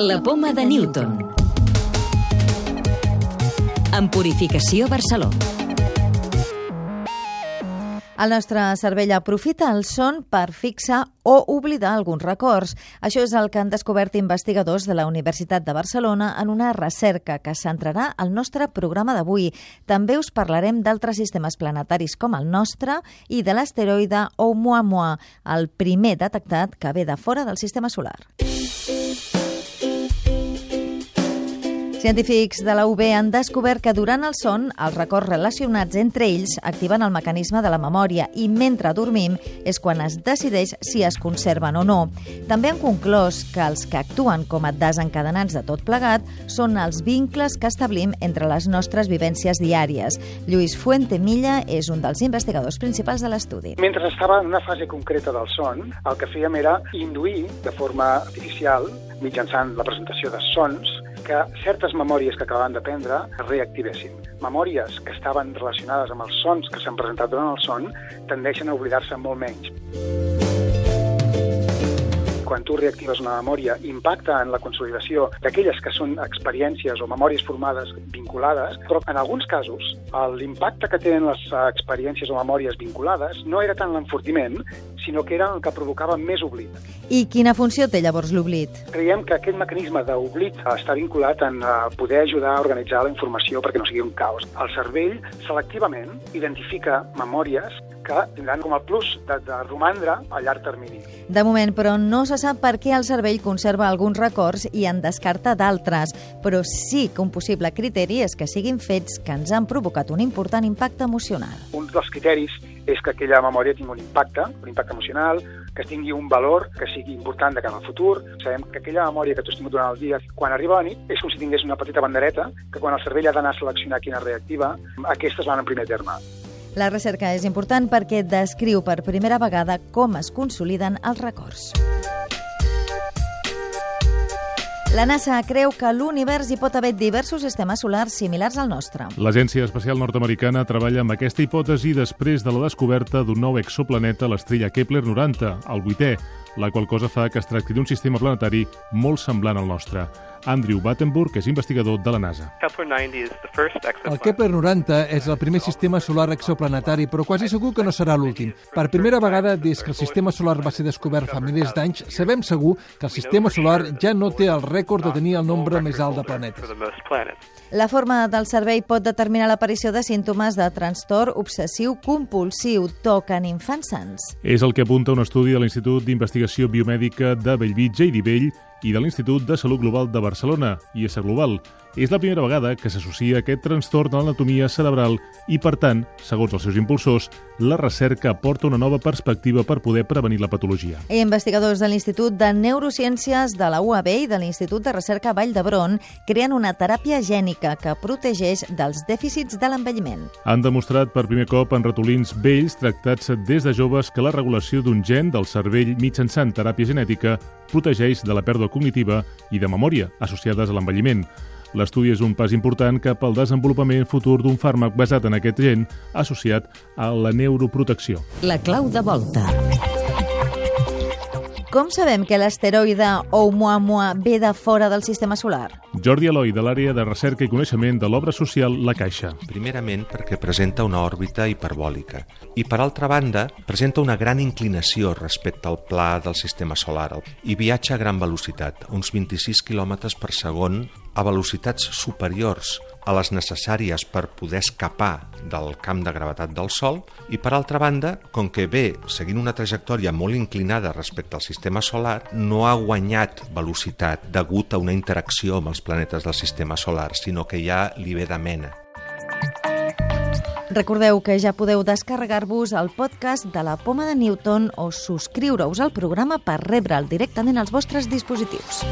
La poma de Newton. En Purificació Barcelona. El nostre cervell aprofita el son per fixar o oblidar alguns records. Això és el que han descobert investigadors de la Universitat de Barcelona en una recerca que centrarà el nostre programa d'avui. També us parlarem d'altres sistemes planetaris com el nostre i de l'asteroide Oumuamua, el primer detectat que ve de fora del sistema solar. Científics de la UB han descobert que durant el son els records relacionats entre ells activen el mecanisme de la memòria i mentre dormim és quan es decideix si es conserven o no. També han conclòs que els que actuen com a desencadenants de tot plegat són els vincles que establim entre les nostres vivències diàries. Lluís Fuente Milla és un dels investigadors principals de l'estudi. Mentre estava en una fase concreta del son, el que fèiem era induir de forma artificial, mitjançant la presentació de sons, que certes memòries que acabaven d'aprendre es reactivessin. Memòries que estaven relacionades amb els sons que s'han presentat durant el son tendeixen a oblidar-se molt menys quan tu reactives una memòria, impacta en la consolidació d'aquelles que són experiències o memòries formades vinculades, però en alguns casos l'impacte que tenen les experiències o memòries vinculades no era tant l'enfortiment, sinó que era el que provocava més oblit. I quina funció té llavors l'oblit? Creiem que aquest mecanisme d'oblit està vinculat en poder ajudar a organitzar la informació perquè no sigui un caos. El cervell selectivament identifica memòries que tindran com a plus de, de romandre a llarg termini. De moment, però, no se sap per què el cervell conserva alguns records i en descarta d'altres, però sí que un possible criteri és que siguin fets que ens han provocat un important impacte emocional. Un dels criteris és que aquella memòria tingui un impacte, un impacte emocional, que tingui un valor que sigui important de cara al futur. Sabem que aquella memòria que tu has tingut durant el dia, quan arriba la nit, és com si tingués una petita bandereta, que quan el cervell ha d'anar a seleccionar quina reactiva, aquestes van en primer terme. La recerca és important perquè descriu per primera vegada com es consoliden els records. La NASA creu que l'univers hi pot haver diversos sistemes solars similars al nostre. L'Agència Espacial Nord-Americana treballa amb aquesta hipòtesi després de la descoberta d'un nou exoplaneta a l'estrella Kepler 90, el vuitè, la qual cosa fa que es tracti d'un sistema planetari molt semblant al nostre. Andrew Battenburg és investigador de la NASA. El Kepler 90 és el primer sistema solar exoplanetari, però quasi segur que no serà l'últim. Per primera vegada des que el sistema solar va ser descobert fa milers d'anys, sabem segur que el sistema solar ja no té el rècord de tenir el nombre més alt de planetes. La forma del cervell pot determinar l'aparició de símptomes de trastorn obsessiu compulsiu, TOC en infants sants. És el que apunta un estudi de l'Institut d'Investigació Biomèdica de Bellvitge i Divell i de l'Institut de Salut Global de Barcelona, IS Global. És la primera vegada que s'associa aquest trastorn a l'anatomia cerebral i, per tant, segons els seus impulsors, la recerca aporta una nova perspectiva per poder prevenir la patologia. I investigadors de l'Institut de Neurociències de la UAB i de l'Institut de Recerca Vall d'Hebron creen una teràpia gènica que protegeix dels dèficits de l'envelliment. Han demostrat per primer cop en ratolins vells tractats des de joves que la regulació d'un gen del cervell mitjançant teràpia genètica protegeix de la pèrdua cognitiva i de memòria associades a l'envelliment. L'estudi és un pas important cap al desenvolupament futur d'un fàrmac basat en aquest gen associat a la neuroprotecció. La clau de volta. Com sabem que l'asteroide Oumuamua ve de fora del sistema solar? Jordi Eloi, de l'àrea de recerca i coneixement de l'obra social La Caixa. Primerament perquè presenta una òrbita hiperbòlica i, per altra banda, presenta una gran inclinació respecte al pla del sistema solar i viatja a gran velocitat, uns 26 km per segon a velocitats superiors a les necessàries per poder escapar del camp de gravetat del Sol i, per altra banda, com que ve seguint una trajectòria molt inclinada respecte al sistema solar, no ha guanyat velocitat degut a una interacció amb els planetes del sistema solar, sinó que ja li ve de mena. Recordeu que ja podeu descarregar-vos el podcast de la Poma de Newton o subscriure-us al programa per rebre'l directament als vostres dispositius.